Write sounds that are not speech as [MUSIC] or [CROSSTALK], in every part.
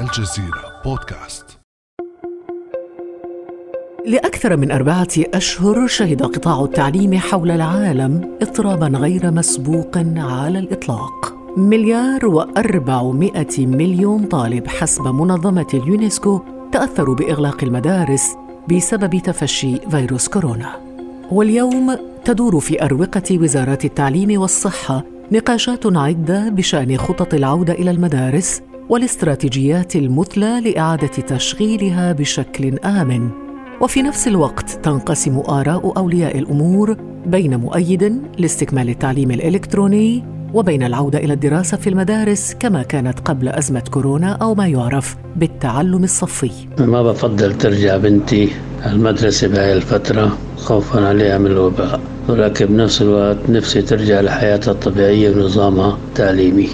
الجزيرة بودكاست. لأكثر من أربعة أشهر شهد قطاع التعليم حول العالم اضطرابا غير مسبوق على الإطلاق. مليار وأربعمائة مليون طالب حسب منظمة اليونسكو تأثروا بإغلاق المدارس بسبب تفشي فيروس كورونا. واليوم تدور في أروقة وزارات التعليم والصحة نقاشات عدة بشأن خطط العودة إلى المدارس والاستراتيجيات المثلى لإعادة تشغيلها بشكل آمن. وفي نفس الوقت تنقسم آراء أولياء الأمور بين مؤيد لاستكمال التعليم الإلكتروني وبين العودة إلى الدراسة في المدارس كما كانت قبل أزمة كورونا أو ما يعرف بالتعلم الصفي. ما بفضل ترجع بنتي المدرسة بهاي الفترة خوفا عليها من الوباء. ولكن بنفس الوقت نفسي ترجع لحياتها الطبيعية ونظامها التعليمي.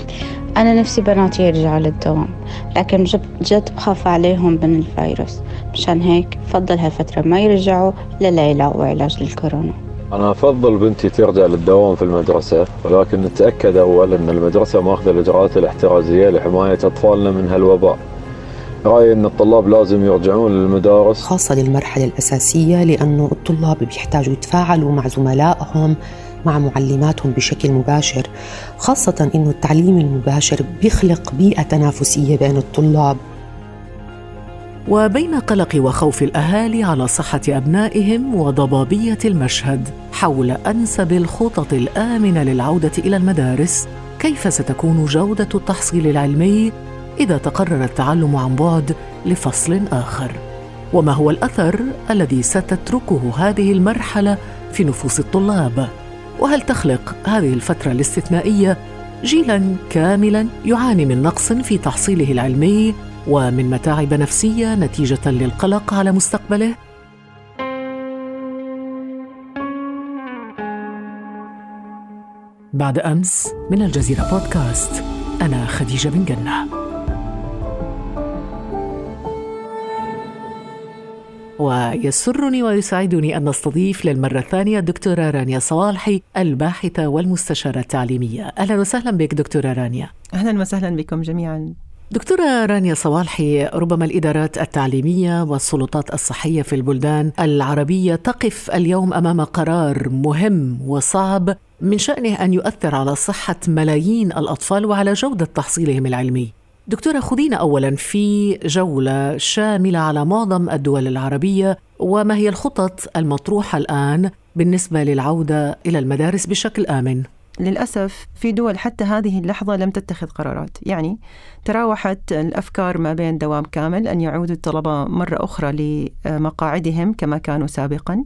أنا نفسي بناتي يرجعوا للدوام لكن جد بخاف عليهم من الفيروس. مشان هيك بفضل هالفترة ما يرجعوا للا يلاقوا علاج للكورونا. أنا أفضل بنتي ترجع للدوام في المدرسة ولكن نتأكد أول أن المدرسة ماخذة الإجراءات الاحترازية لحماية أطفالنا من هالوباء. رأيي أن الطلاب لازم يرجعون للمدارس. خاصة للمرحلة الأساسية لأنه الطلاب بيحتاجوا يتفاعلوا مع زملائهم مع معلماتهم بشكل مباشر خاصة أنه التعليم المباشر بيخلق بيئة تنافسية بين الطلاب. وبين قلق وخوف الأهالي على صحة أبنائهم وضبابية المشهد حول أنسب الخطط الآمنة للعودة إلى المدارس كيف ستكون جودة التحصيل العلمي إذا تقرر التعلم عن بعد لفصل آخر؟ وما هو الأثر الذي ستتركه هذه المرحلة في نفوس الطلاب؟ وهل تخلق هذه الفترة الاستثنائية جيلا كاملا يعاني من نقص في تحصيله العلمي ومن متاعب نفسية نتيجة للقلق على مستقبله؟ بعد أمس من الجزيرة بودكاست أنا خديجة بن جنة. ويسرني ويسعدني أن نستضيف للمرة الثانية الدكتورة رانيا صوالحي الباحثة والمستشارة التعليمية. أهلا وسهلا بك دكتورة رانيا. أهلا وسهلا بكم جميعا. دكتورة رانيا صوالحي ربما الإدارات التعليمية والسلطات الصحية في البلدان العربية تقف اليوم أمام قرار مهم وصعب من شأنه أن يؤثر على صحة ملايين الأطفال وعلى جودة تحصيلهم العلمي. دكتورة خذينا أولا في جولة شاملة على معظم الدول العربية وما هي الخطط المطروحة الآن بالنسبة للعودة إلى المدارس بشكل آمن؟ للأسف في دول حتى هذه اللحظة لم تتخذ قرارات. يعني تراوحت الأفكار ما بين دوام كامل أن يعود الطلبة مرة أخرى لمقاعدهم كما كانوا سابقا.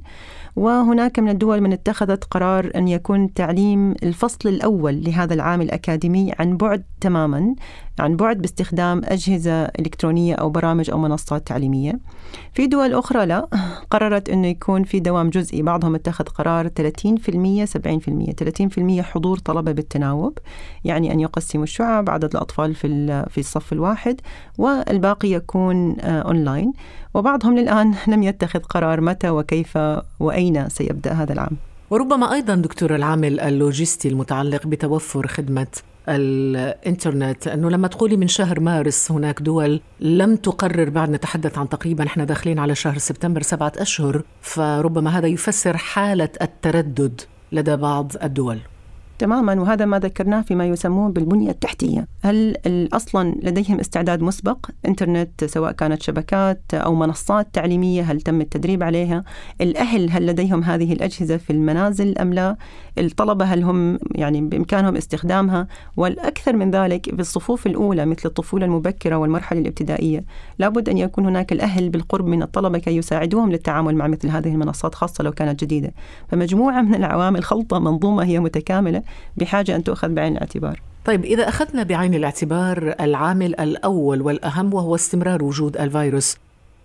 وهناك من الدول من اتخذت قرار أن يكون تعليم الفصل الأول لهذا العام الأكاديمي عن بعد تماما عن بعد باستخدام أجهزة إلكترونية أو برامج أو منصات تعليمية. في دول أخرى لا قررت أنه يكون في دوام جزئي بعضهم اتخذ قرار 30% 70% 30% حضور طلبة بالتناوب يعني أن يقسموا الشعب عدد الأطفال في في الصف الواحد والباقي يكون أونلاين. وبعضهم للآن لم يتخذ قرار متى وكيف وأين سيبدأ هذا العام. وربما أيضا دكتور العامل اللوجستي المتعلق بتوفر خدمة الإنترنت أنه لما تقولي من شهر مارس هناك دول لم تقرر بعد نتحدث عن تقريبا إحنا داخلين على شهر سبتمبر سبعة أشهر فربما هذا يفسر حالة التردد لدى بعض الدول. تماما وهذا ما ذكرناه فيما يسمون بالبنية التحتية. هل أصلا لديهم استعداد مسبق؟ إنترنت سواء كانت شبكات أو منصات تعليمية هل تم التدريب عليها؟ الأهل هل لديهم هذه الأجهزة في المنازل أم لا؟ الطلبة هل هم يعني بإمكانهم استخدامها؟ والأكثر من ذلك في الصفوف الأولى مثل الطفولة المبكرة والمرحلة الابتدائية. لابد أن يكون هناك الأهل بالقرب من الطلبة كي يساعدوهم للتعامل مع مثل هذه المنصات خاصة لو كانت جديدة. فمجموعة من العوامل خلطة منظومة هي متكاملة بحاجة أن تؤخذ بعين الاعتبار طيب إذا أخذنا بعين الاعتبار العامل الأول والأهم وهو استمرار وجود الفيروس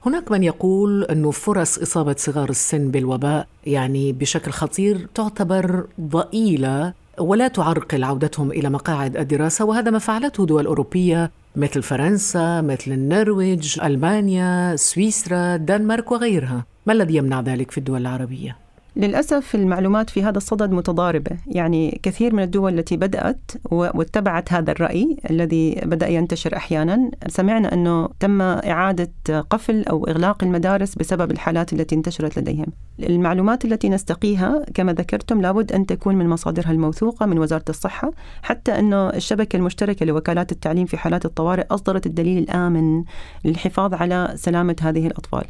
هناك من يقول أنه فرص إصابة صغار السن بالوباء يعني بشكل خطير تعتبر ضئيلة ولا تعرقل عودتهم إلى مقاعد الدراسة وهذا ما فعلته دول أوروبية مثل فرنسا مثل النرويج ألمانيا سويسرا دنمارك وغيرها ما الذي يمنع ذلك في الدول العربية؟ للأسف المعلومات في هذا الصدد متضاربة. يعني كثير من الدول التي بدأت واتبعت هذا الرأي الذي بدأ ينتشر أحيانا سمعنا أنه تم إعادة قفل أو إغلاق المدارس بسبب الحالات التي انتشرت لديهم. المعلومات التي نستقيها كما ذكرتم لابد أن تكون من مصادرها الموثوقة من وزارة الصحة حتى أنه الشبكة المشتركة لوكالات التعليم في حالات الطوارئ أصدرت الدليل الآمن للحفاظ على سلامة هذه الأطفال.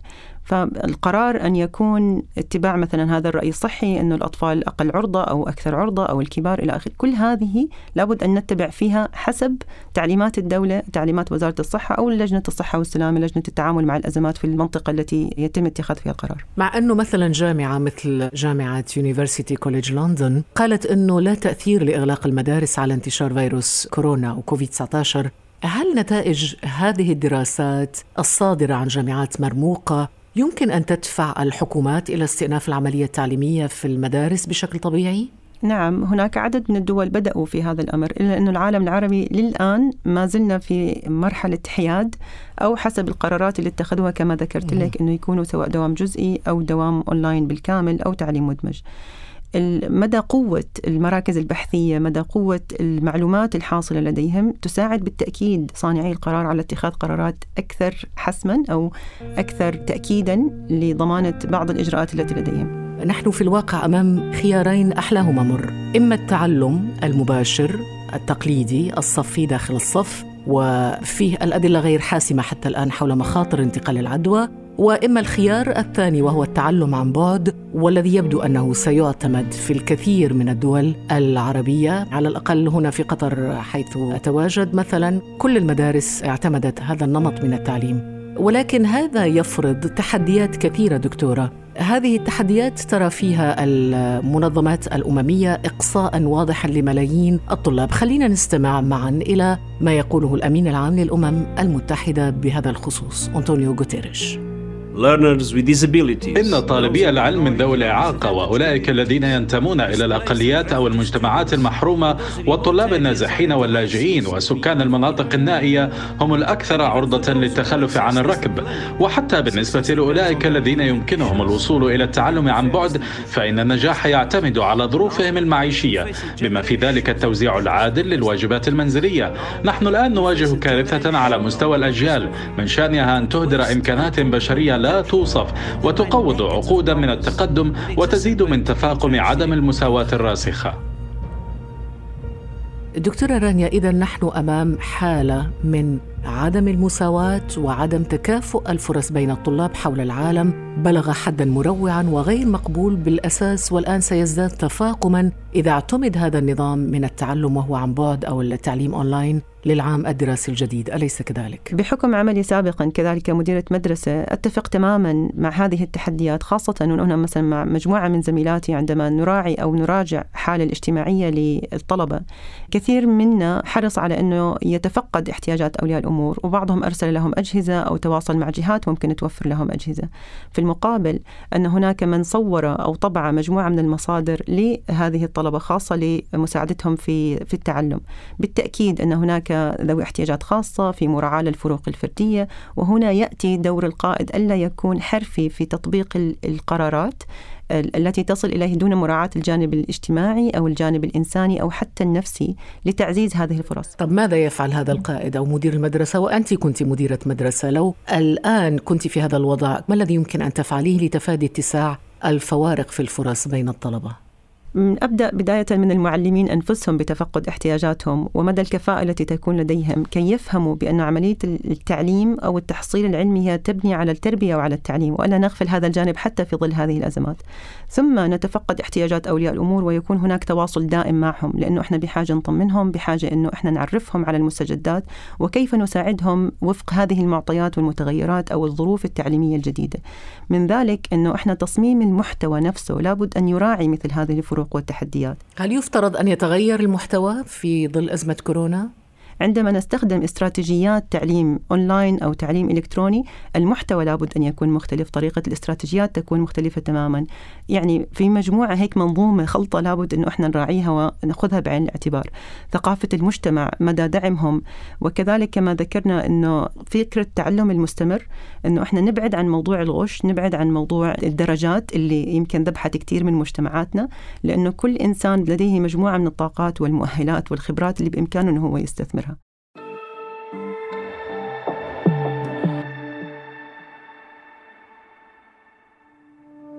فالقرار أن يكون اتباع مثلا هذا الرأي الصحي أنه الأطفال أقل عرضة أو أكثر عرضة أو الكبار إلى آخره كل هذه لابد أن نتبع فيها حسب تعليمات الدولة تعليمات وزارة الصحة أو لجنة الصحة والسلامة لجنة التعامل مع الأزمات في المنطقة التي يتم اتخاذ فيها القرار. مع أنه مثلا جامعة مثل جامعة University College London قالت أنه لا تأثير لإغلاق المدارس على انتشار فيروس كورونا وكوفيد 19 هل نتائج هذه الدراسات الصادرة عن جامعات مرموقة يمكن أن تدفع الحكومات إلى استئناف العملية التعليمية في المدارس بشكل طبيعي؟ نعم هناك عدد من الدول بدأوا في هذا الأمر إلا أن العالم العربي للآن ما زلنا في مرحلة حياد أو حسب القرارات اللي اتخذوها كما ذكرت لك أنه يكونوا سواء دوام جزئي أو دوام أونلاين بالكامل أو تعليم مدمج مدى قوة المراكز البحثية مدى قوة المعلومات الحاصلة لديهم تساعد بالتأكيد صانعي القرار على اتخاذ قرارات أكثر حسما أو أكثر تأكيدا لضمانة بعض الإجراءات التي لديهم. نحن في الواقع أمام خيارين أحلاهما مر إما التعلم المباشر التقليدي الصفي داخل الصف وفيه الأدلة غير حاسمة حتى الآن حول مخاطر انتقال العدوى وإما الخيار الثاني وهو التعلم عن بعد والذي يبدو أنه سيعتمد في الكثير من الدول العربية. على الأقل هنا في قطر حيث أتواجد مثلا كل المدارس اعتمدت هذا النمط من التعليم. ولكن هذا يفرض تحديات كثيرة دكتورة. هذه التحديات ترى فيها المنظمات الأممية اقصاء واضحا لملايين الطلاب. خلينا نستمع معا إلى ما يقوله الأمين العام للأمم المتحدة بهذا الخصوص أنطونيو غوتيريش. إن طالبي العلم من ذوي الإعاقة وأولئك الذين ينتمون إلى الأقليات أو المجتمعات المحرومة والطلاب النازحين واللاجئين وسكان المناطق النائية هم الأكثر عرضة للتخلف عن الركب. وحتى بالنسبة لأولئك الذين يمكنهم الوصول إلى التعلم عن بعد فإن النجاح يعتمد على ظروفهم المعيشية بما في ذلك التوزيع العادل للواجبات المنزلية. نحن الآن نواجه كارثة على مستوى الأجيال من شأنها أن تهدر إمكانات بشرية لا توصف وتقوض عقودا من التقدم وتزيد من تفاقم عدم المساواة الراسخة. دكتورة رانيا إذا نحن أمام حالة من عدم المساواة وعدم تكافؤ الفرص بين الطلاب حول العالم بلغ حدا مروعا وغير مقبول بالأساس والآن سيزداد تفاقما إذا اعتمد هذا النظام من التعلم وهو عن بعد أو التعليم أونلاين للعام الدراسي الجديد أليس كذلك؟ بحكم عملي سابقا كذلك مديرة مدرسة أتفق تماما مع هذه التحديات خاصة وأنا مثلا مع مجموعة من زميلاتي عندما نراعي أو نراجع حالة الاجتماعية للطلبة كثير منا حرص على أنه يتفقد احتياجات أولياء الأمور وبعضهم أرسل لهم أجهزة أو تواصل مع جهات ممكن توفر لهم أجهزة. في المقابل أن هناك من صور أو طبع مجموعة من المصادر لهذه الطلبة خاصة لمساعدتهم في في التعلم. بالتأكيد أن هناك ذوي احتياجات خاصة في مراعاة للفروق الفردية وهنا يأتي دور القائد ألا يكون حرفي في تطبيق القرارات. التي تصل إليه دون مراعاة الجانب الاجتماعي أو الجانب الإنساني أو حتى النفسي لتعزيز هذه الفرص. طب ماذا يفعل هذا القائد أو مدير المدرسة وأنت كنت مديرة مدرسة لو الآن كنت في هذا الوضع ما الذي يمكن أن تفعليه لتفادي اتساع الفوارق في الفرص بين الطلبة؟ أبدأ بداية من المعلمين أنفسهم بتفقد احتياجاتهم ومدى الكفاءة التي تكون لديهم؟ كي يفهموا بأن عملية التعليم أو التحصيل العلمي هي تبني على التربية وعلى التعليم وألا نغفل هذا الجانب حتى في ظل هذه الأزمات. ثم نتفقد احتياجات أولياء الأمور ويكون هناك تواصل دائم معهم لأنه إحنا بحاجة نطمنهم بحاجة أنه إحنا نعرفهم على المستجدات وكيف نساعدهم وفق هذه المعطيات والمتغيرات أو الظروف التعليمية الجديدة. من ذلك أنه إحنا تصميم المحتوى نفسه لابد أن يراعي مثل هذه الفروق. والتحديات هل يفترض أن يتغير المحتوى في ظل أزمة كورونا؟ عندما نستخدم استراتيجيات تعليم أونلاين أو تعليم إلكتروني المحتوى لابد أن يكون مختلف طريقة الاستراتيجيات تكون مختلفة تماما. يعني في مجموعة هيك منظومة خلطة لابد أنه إحنا نراعيها ونأخذها بعين الاعتبار. ثقافة المجتمع مدى دعمهم وكذلك كما ذكرنا أنه فكرة التعلم المستمر أنه إحنا نبعد عن موضوع الغش نبعد عن موضوع الدرجات اللي يمكن ذبحت كثير من مجتمعاتنا لأنه كل إنسان لديه مجموعة من الطاقات والمؤهلات والخبرات اللي بإمكانه أنه هو يستثمرها.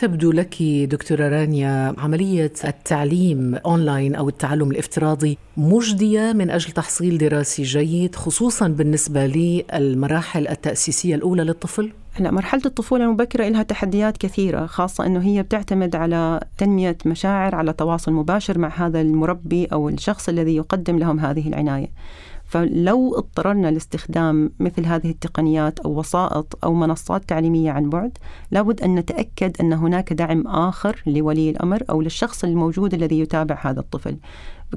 تبدو لك دكتورة رانيا عملية التعليم أونلاين أو التعلم الافتراضي مجدية من أجل تحصيل دراسي جيد خصوصا بالنسبة للمراحل التأسيسية الأولى للطفل؟ هلا مرحلة الطفولة المبكرة لها تحديات كثيرة خاصة أنه هي بتعتمد على تنمية مشاعر على تواصل مباشر مع هذا المربي أو الشخص الذي يقدم لهم هذه العناية فلو اضطررنا لاستخدام مثل هذه التقنيات أو وسائط أو منصات تعليمية عن بعد لابد أن نتأكد أن هناك دعم آخر لولي الأمر أو للشخص الموجود الذي يتابع هذا الطفل.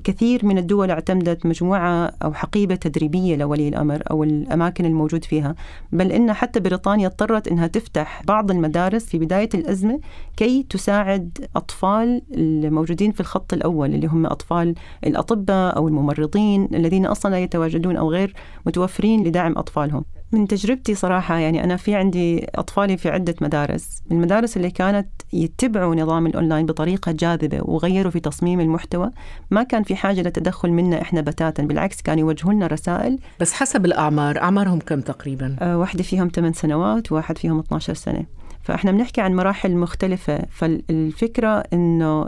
كثير من الدول اعتمدت مجموعة أو حقيبة تدريبية لولي الأمر أو الأماكن الموجود فيها. بل إن حتى بريطانيا اضطرت أنها تفتح بعض المدارس في بداية الأزمة كي تساعد أطفال الموجودين في الخط الأول اللي هم أطفال الأطباء أو الممرضين الذين أصلا لا يتواجدون أو غير متوفرين لدعم أطفالهم. من تجربتي صراحة يعني أنا في عندي أطفالي في عدة مدارس. من المدارس اللي كانت يتبعوا نظام الأونلاين بطريقة جاذبة وغيروا في تصميم المحتوى ما كان في حاجة لتدخل منا إحنا بتاتا بالعكس كانوا يوجهوا لنا رسائل. بس حسب الأعمار أعمارهم كم تقريبا؟ أه واحدة فيهم 8 سنوات وواحد فيهم 12 سنة. فاحنا بنحكي عن مراحل مختلفة. فالفكرة إنه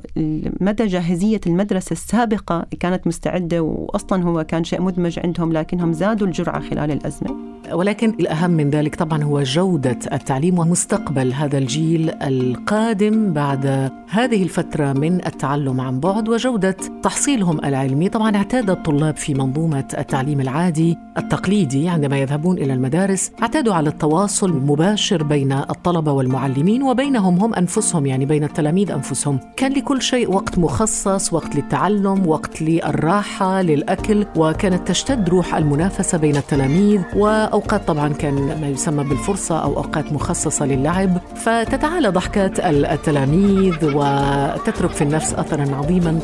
مدى جاهزية المدرسة السابقة كانت مستعدة واصلا هو كان شيء مدمج عندهم لكنهم زادوا الجرعة خلال الأزمة. ولكن الأهم من ذلك طبعا هو جودة التعليم ومستقبل هذا الجيل القادم بعد هذه الفترة من التعلم عن بعد وجودة تحصيلهم العلمي. طبعا اعتاد الطلاب في منظومة التعليم العادي التقليدي عندما يذهبون إلى المدارس اعتادوا على التواصل المباشر بين الطلبة والمعلمين وبينهم هم أنفسهم يعني بين التلاميذ أنفسهم. كان لكل شيء وقت مخصص وقت للتعلم وقت للراحة للأكل وكانت تشتد روح المنافسة بين التلاميذ. وأوقات طبعا كان ما يسمى بالفرصة أو أوقات مخصصة للعب. فتتعالى ضحكات التلاميذ وتترك في النفس أثرا عظيما.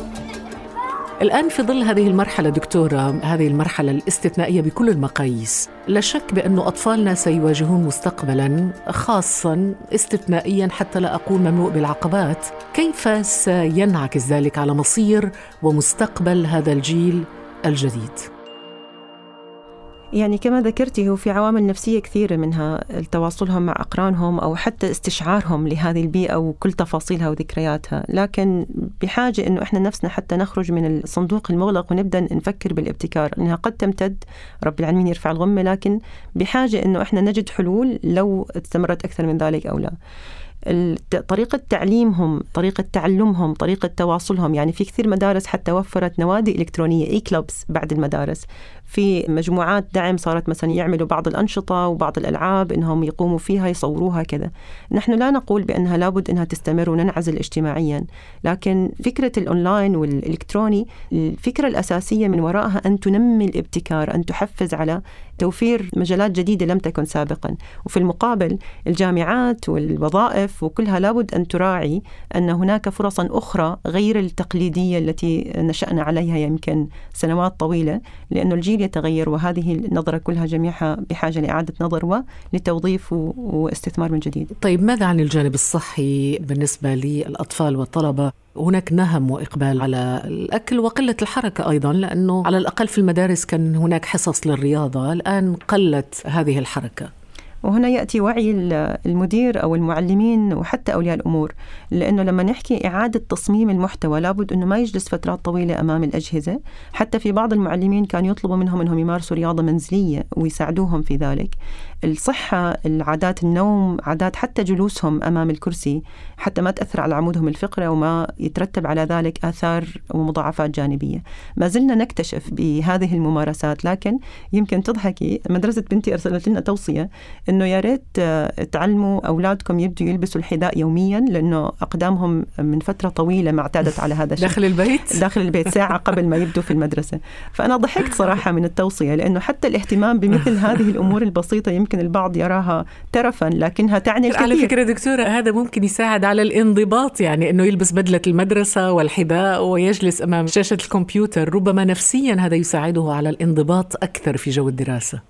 الآن في ظل هذه المرحلة دكتورة هذه المرحلة الاستثنائية بكل المقاييس لا شك بأن أطفالنا سيواجهون مستقبلا خاصا استثنائيا حتى لا أقول مملوء بالعقبات كيف سينعكس ذلك على مصير ومستقبل هذا الجيل الجديد؟ يعني كما ذكرتي هو في عوامل نفسية كثيرة منها تواصلهم مع أقرانهم أو حتى استشعارهم لهذه البيئة وكل تفاصيلها وذكرياتها. لكن بحاجة أنه إحنا نفسنا حتى نخرج من الصندوق المغلق ونبدأ نفكر بالابتكار. لأنها قد تمتد رب العالمين يرفع الغمة لكن بحاجة أنه إحنا نجد حلول لو استمرت أكثر من ذلك أو لا. طريقة تعليمهم طريقة تعلمهم طريقة تواصلهم. يعني في كثير مدارس حتى وفرت نوادي إلكترونية إي كلوبس بعد المدارس. في مجموعات دعم صارت مثلا يعملوا بعض الأنشطة وبعض الألعاب إنهم يقوموا فيها يصوروها كذا. نحن لا نقول بأنها لابد أنها تستمر وننعزل اجتماعيا. لكن فكرة الأونلاين والإلكتروني الفكرة الأساسية من وراءها أن تنمي الابتكار أن تحفز على توفير مجالات جديدة لم تكن سابقا. وفي المقابل الجامعات والوظائف وكلها لابد أن تراعي أن هناك فرصا أخرى غير التقليدية التي نشأنا عليها يمكن سنوات طويلة لأنه الجيل يتغير وهذه النظرة كلها جميعها بحاجة لإعادة نظر ولتوظيف واستثمار من جديد. طيب ماذا عن الجانب الصحي بالنسبة للأطفال والطلبة؟ هناك نهم وإقبال على الأكل وقلة الحركة أيضا لأنه على الأقل في المدارس كان هناك حصص للرياضة الآن قلت هذه الحركة. وهنا يأتي وعي المدير أو المعلمين وحتى أولياء الأمور لأنه لما نحكي إعادة تصميم المحتوى لابد إنه ما يجلس فترات طويلة أمام الأجهزة. حتى في بعض المعلمين كان يطلبوا منهم إنهم يمارسوا رياضة منزلية ويساعدوهم في ذلك. الصحة العادات النوم عادات حتى جلوسهم أمام الكرسي حتى ما تأثر على عمودهم الفقري وما يترتب على ذلك آثار ومضاعفات جانبية. ما زلنا نكتشف بهذه الممارسات لكن يمكن تضحكي مدرسة بنتي أرسلت لنا توصية أنه يا ريت آه، تعلموا أولادكم يبدوا يلبسوا الحذاء يوميا لأنه أقدامهم من فترة طويلة ما اعتادت على هذا الشيء. داخل البيت؟ [LAUGHS] داخل البيت ساعة قبل ما يبدوا في المدرسة. فأنا ضحكت صراحة من التوصية لأنه حتى الاهتمام بمثل هذه الأمور البسيطة يمكن البعض يراها ترفا لكنها تعني الكثير على فكرة دكتورة هذا ممكن يساعد على الانضباط يعني أنه يلبس بدلة المدرسة والحذاء ويجلس أمام شاشة الكمبيوتر. ربما نفسيا هذا يساعده على الانضباط أكثر في جو الدراسة.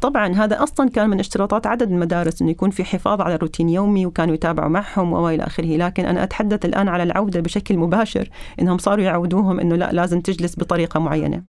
طبعا هذا أصلا كان من اشتراطات عدد المدارس إنه يكون في حفاظ على روتين يومي وكانوا يتابعوا معهم والى آخره، لكن أنا أتحدث الآن على العودة بشكل مباشر إنهم صاروا يعودوهم إنه لا لازم تجلس بطريقة معينة.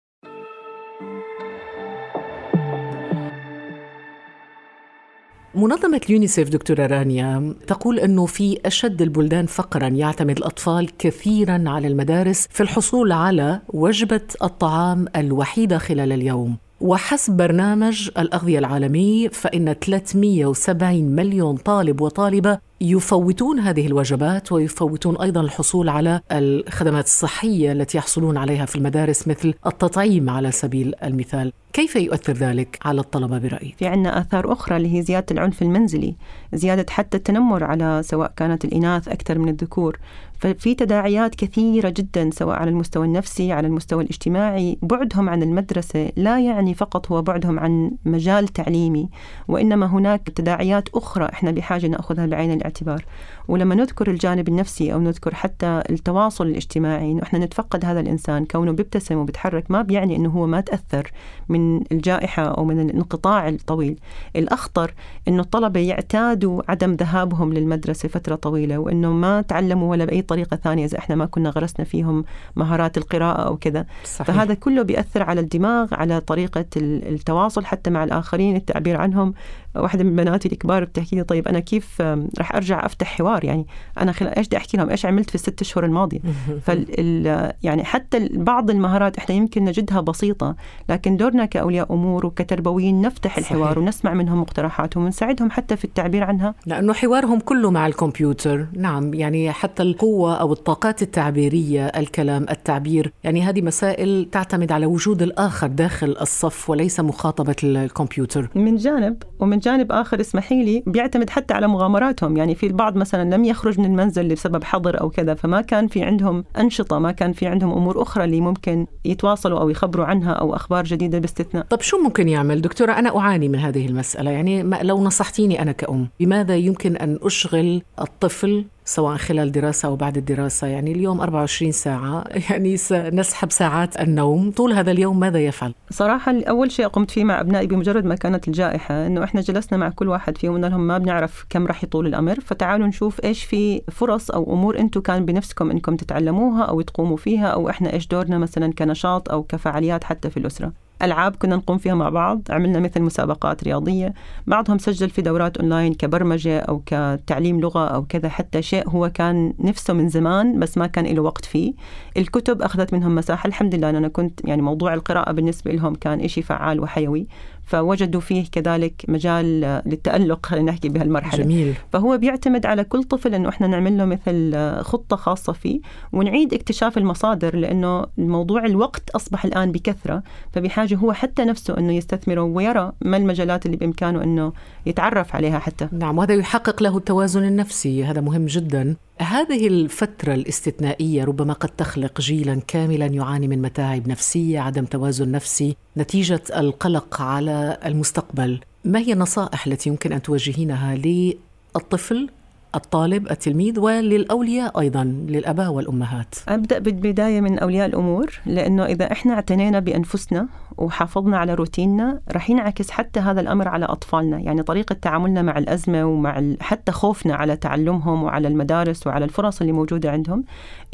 منظمة اليونيسيف دكتورة رانيا تقول أنه في أشد البلدان فقرا يعتمد الأطفال كثيرا على المدارس في الحصول على وجبة الطعام الوحيدة خلال اليوم. وحسب برنامج الأغذية العالمي فإن 370 مليون طالب وطالبة يفوتون هذه الوجبات ويفوتون أيضا الحصول على الخدمات الصحية التي يحصلون عليها في المدارس مثل التطعيم على سبيل المثال كيف يؤثر ذلك على الطلبة برأيك؟ في عندنا آثار أخرى اللي هي زيادة العنف المنزلي زيادة حتى التنمر على سواء كانت الإناث أكثر من الذكور ففي تداعيات كثيرة جدا سواء على المستوى النفسي على المستوى الاجتماعي. بعدهم عن المدرسة لا يعني فقط هو بعدهم عن مجال تعليمي وإنما هناك تداعيات أخرى إحنا بحاجة نأخذها بعين الاعتبار. ولما نذكر الجانب النفسي أو نذكر حتى التواصل الاجتماعي إنه إحنا نتفقد هذا الإنسان كونه بيبتسم وبيتحرك ما بيعني إنه هو ما تأثر من الجائحة أو من الانقطاع الطويل الأخطر إنه الطلبة يعتادوا عدم ذهابهم للمدرسة فترة طويلة وإنه ما تعلموا ولا بأي طريقة ثانية إذا إحنا ما كنا غرسنا فيهم مهارات القراءة أو كذا صحيح. فهذا كله بيأثر على الدماغ على طريقة التواصل حتى مع الآخرين التعبير عنهم واحدة من بناتي الكبار بتحكي لي طيب أنا كيف رح أرجع أفتح حوار؟ يعني أنا خلال إيش بدي أحكي لهم؟ إيش عملت في الست أشهر الماضية؟ [LAUGHS] فال يعني حتى بعض المهارات إحنا يمكن نجدها بسيطة لكن دورنا كأولياء أمور وكتربويين نفتح الحوار صحيح. ونسمع منهم مقترحاتهم ونساعدهم حتى في التعبير عنها. لأنه حوارهم كله مع الكمبيوتر. نعم يعني حتى القوة أو الطاقات التعبيرية الكلام التعبير يعني هذه مسائل تعتمد على وجود الآخر داخل الصف وليس مخاطبة الكمبيوتر. من جانب ومن جانب آخر اسمحي لي بيعتمد حتى على مغامراتهم. يعني في البعض مثلا لم يخرج من المنزل بسبب حظر أو كذا فما كان في عندهم أنشطة ما كان في عندهم أمور أخرى اللي ممكن يتواصلوا أو يخبروا عنها أو أخبار جديدة باستثناء. طب شو ممكن يعمل؟ دكتورة أنا أعاني من هذه المسألة. يعني لو نصحتيني أنا كأم بماذا يمكن أن أشغل الطفل سواء خلال دراسة أو بعد الدراسة. يعني اليوم 24 ساعة. [LAUGHS] يعني سنسحب ساعات النوم. طول هذا اليوم ماذا يفعل؟ صراحة أول شيء قمت فيه مع أبنائي بمجرد ما كانت الجائحة أنه إحنا جلسنا مع كل واحد فيهم قلنا لهم ما بنعرف كم راح يطول الأمر. فتعالوا نشوف إيش في فرص أو أمور أنتم كان بنفسكم أنكم تتعلموها أو تقوموا فيها أو إحنا إيش دورنا مثلا كنشاط أو كفعاليات حتى في الأسرة. ألعاب كنا نقوم فيها مع بعض عملنا مثل مسابقات رياضية بعضهم سجل في دورات أونلاين كبرمجة أو كتعليم لغة أو كذا حتى شيء هو كان نفسه من زمان بس ما كان له وقت فيه. الكتب أخذت منهم مساحة الحمد لله أنا كنت يعني موضوع القراءة بالنسبة لهم كان إشي فعال وحيوي. فوجدوا فيه كذلك مجال للتألق خلينا نحكي بهالمرحلة. جميل. فهو بيعتمد على كل طفل أنه إحنا نعمل له مثل خطة خاصة فيه ونعيد اكتشاف المصادر لأنه الموضوع الوقت أصبح الآن بكثرة. فبحاجة هو حتى نفسه أنه يستثمره ويرى ما المجالات اللي بإمكانه أنه يتعرف عليها حتى. نعم وهذا يحقق له التوازن النفسي. هذا مهم جدا. هذه الفترة الاستثنائية ربما قد تخلق جيلا كاملا يعاني من متاعب نفسية عدم توازن نفسي نتيجة القلق على المستقبل. ما هي النصائح التي يمكن أن توجهينها للطفل؟ الطالب التلميذ وللأولياء أيضا للأباء والأمهات. أبدأ بالبداية من أولياء الأمور لأنه إذا إحنا اعتنينا بأنفسنا وحافظنا على روتيننا رح ينعكس حتى هذا الأمر على أطفالنا. يعني طريقة تعاملنا مع الأزمة ومع حتى خوفنا على تعلمهم وعلى المدارس وعلى الفرص اللي موجودة عندهم.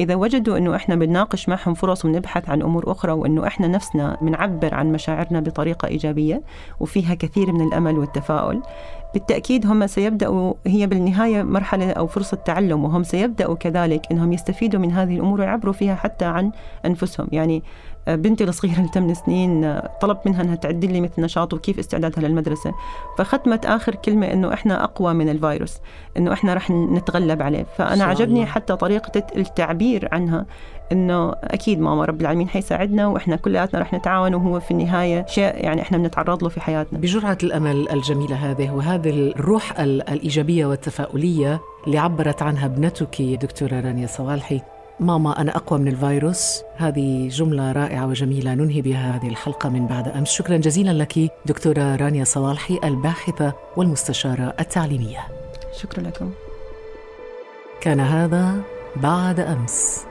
إذا وجدوا أنه إحنا بنناقش معهم فرص وبنبحث عن أمور أخرى وأنه إحنا نفسنا بنعبر عن مشاعرنا بطريقة إيجابية وفيها كثير من الأمل والتفاؤل بالتأكيد هم سيبدأوا هي بالنهاية مرحلة أو فرصة تعلم وهم سيبدأوا كذلك أنهم يستفيدوا من هذه الأمور ويعبروا فيها حتى عن أنفسهم. يعني بنتي الصغيرة اللي 8 سنين طلبت منها أنها تعدل لي مثل نشاط وكيف استعدادها للمدرسة. فختمت آخر كلمة أنه إحنا أقوى من الفيروس أنه إحنا رح نتغلب عليه. فأنا عجبني حتى طريقة التعبير عنها إنه أكيد ماما رب العالمين حيساعدنا وإحنا كلياتنا رح نتعاون وهو في النهاية شيء يعني إحنا بنتعرض له في حياتنا. بجرعة الأمل الجميلة هذه وهذه الروح الإيجابية والتفاؤلية اللي عبرت عنها ابنتك دكتورة رانيا صوالحي ماما أنا أقوى من الفيروس. هذه جملة رائعة وجميلة. ننهي بها هذه الحلقة من بعد أمس. شكرا جزيلا لك دكتورة رانيا صوالحي الباحثة والمستشارة التعليمية. شكرا لكم. كان هذا بعد أمس.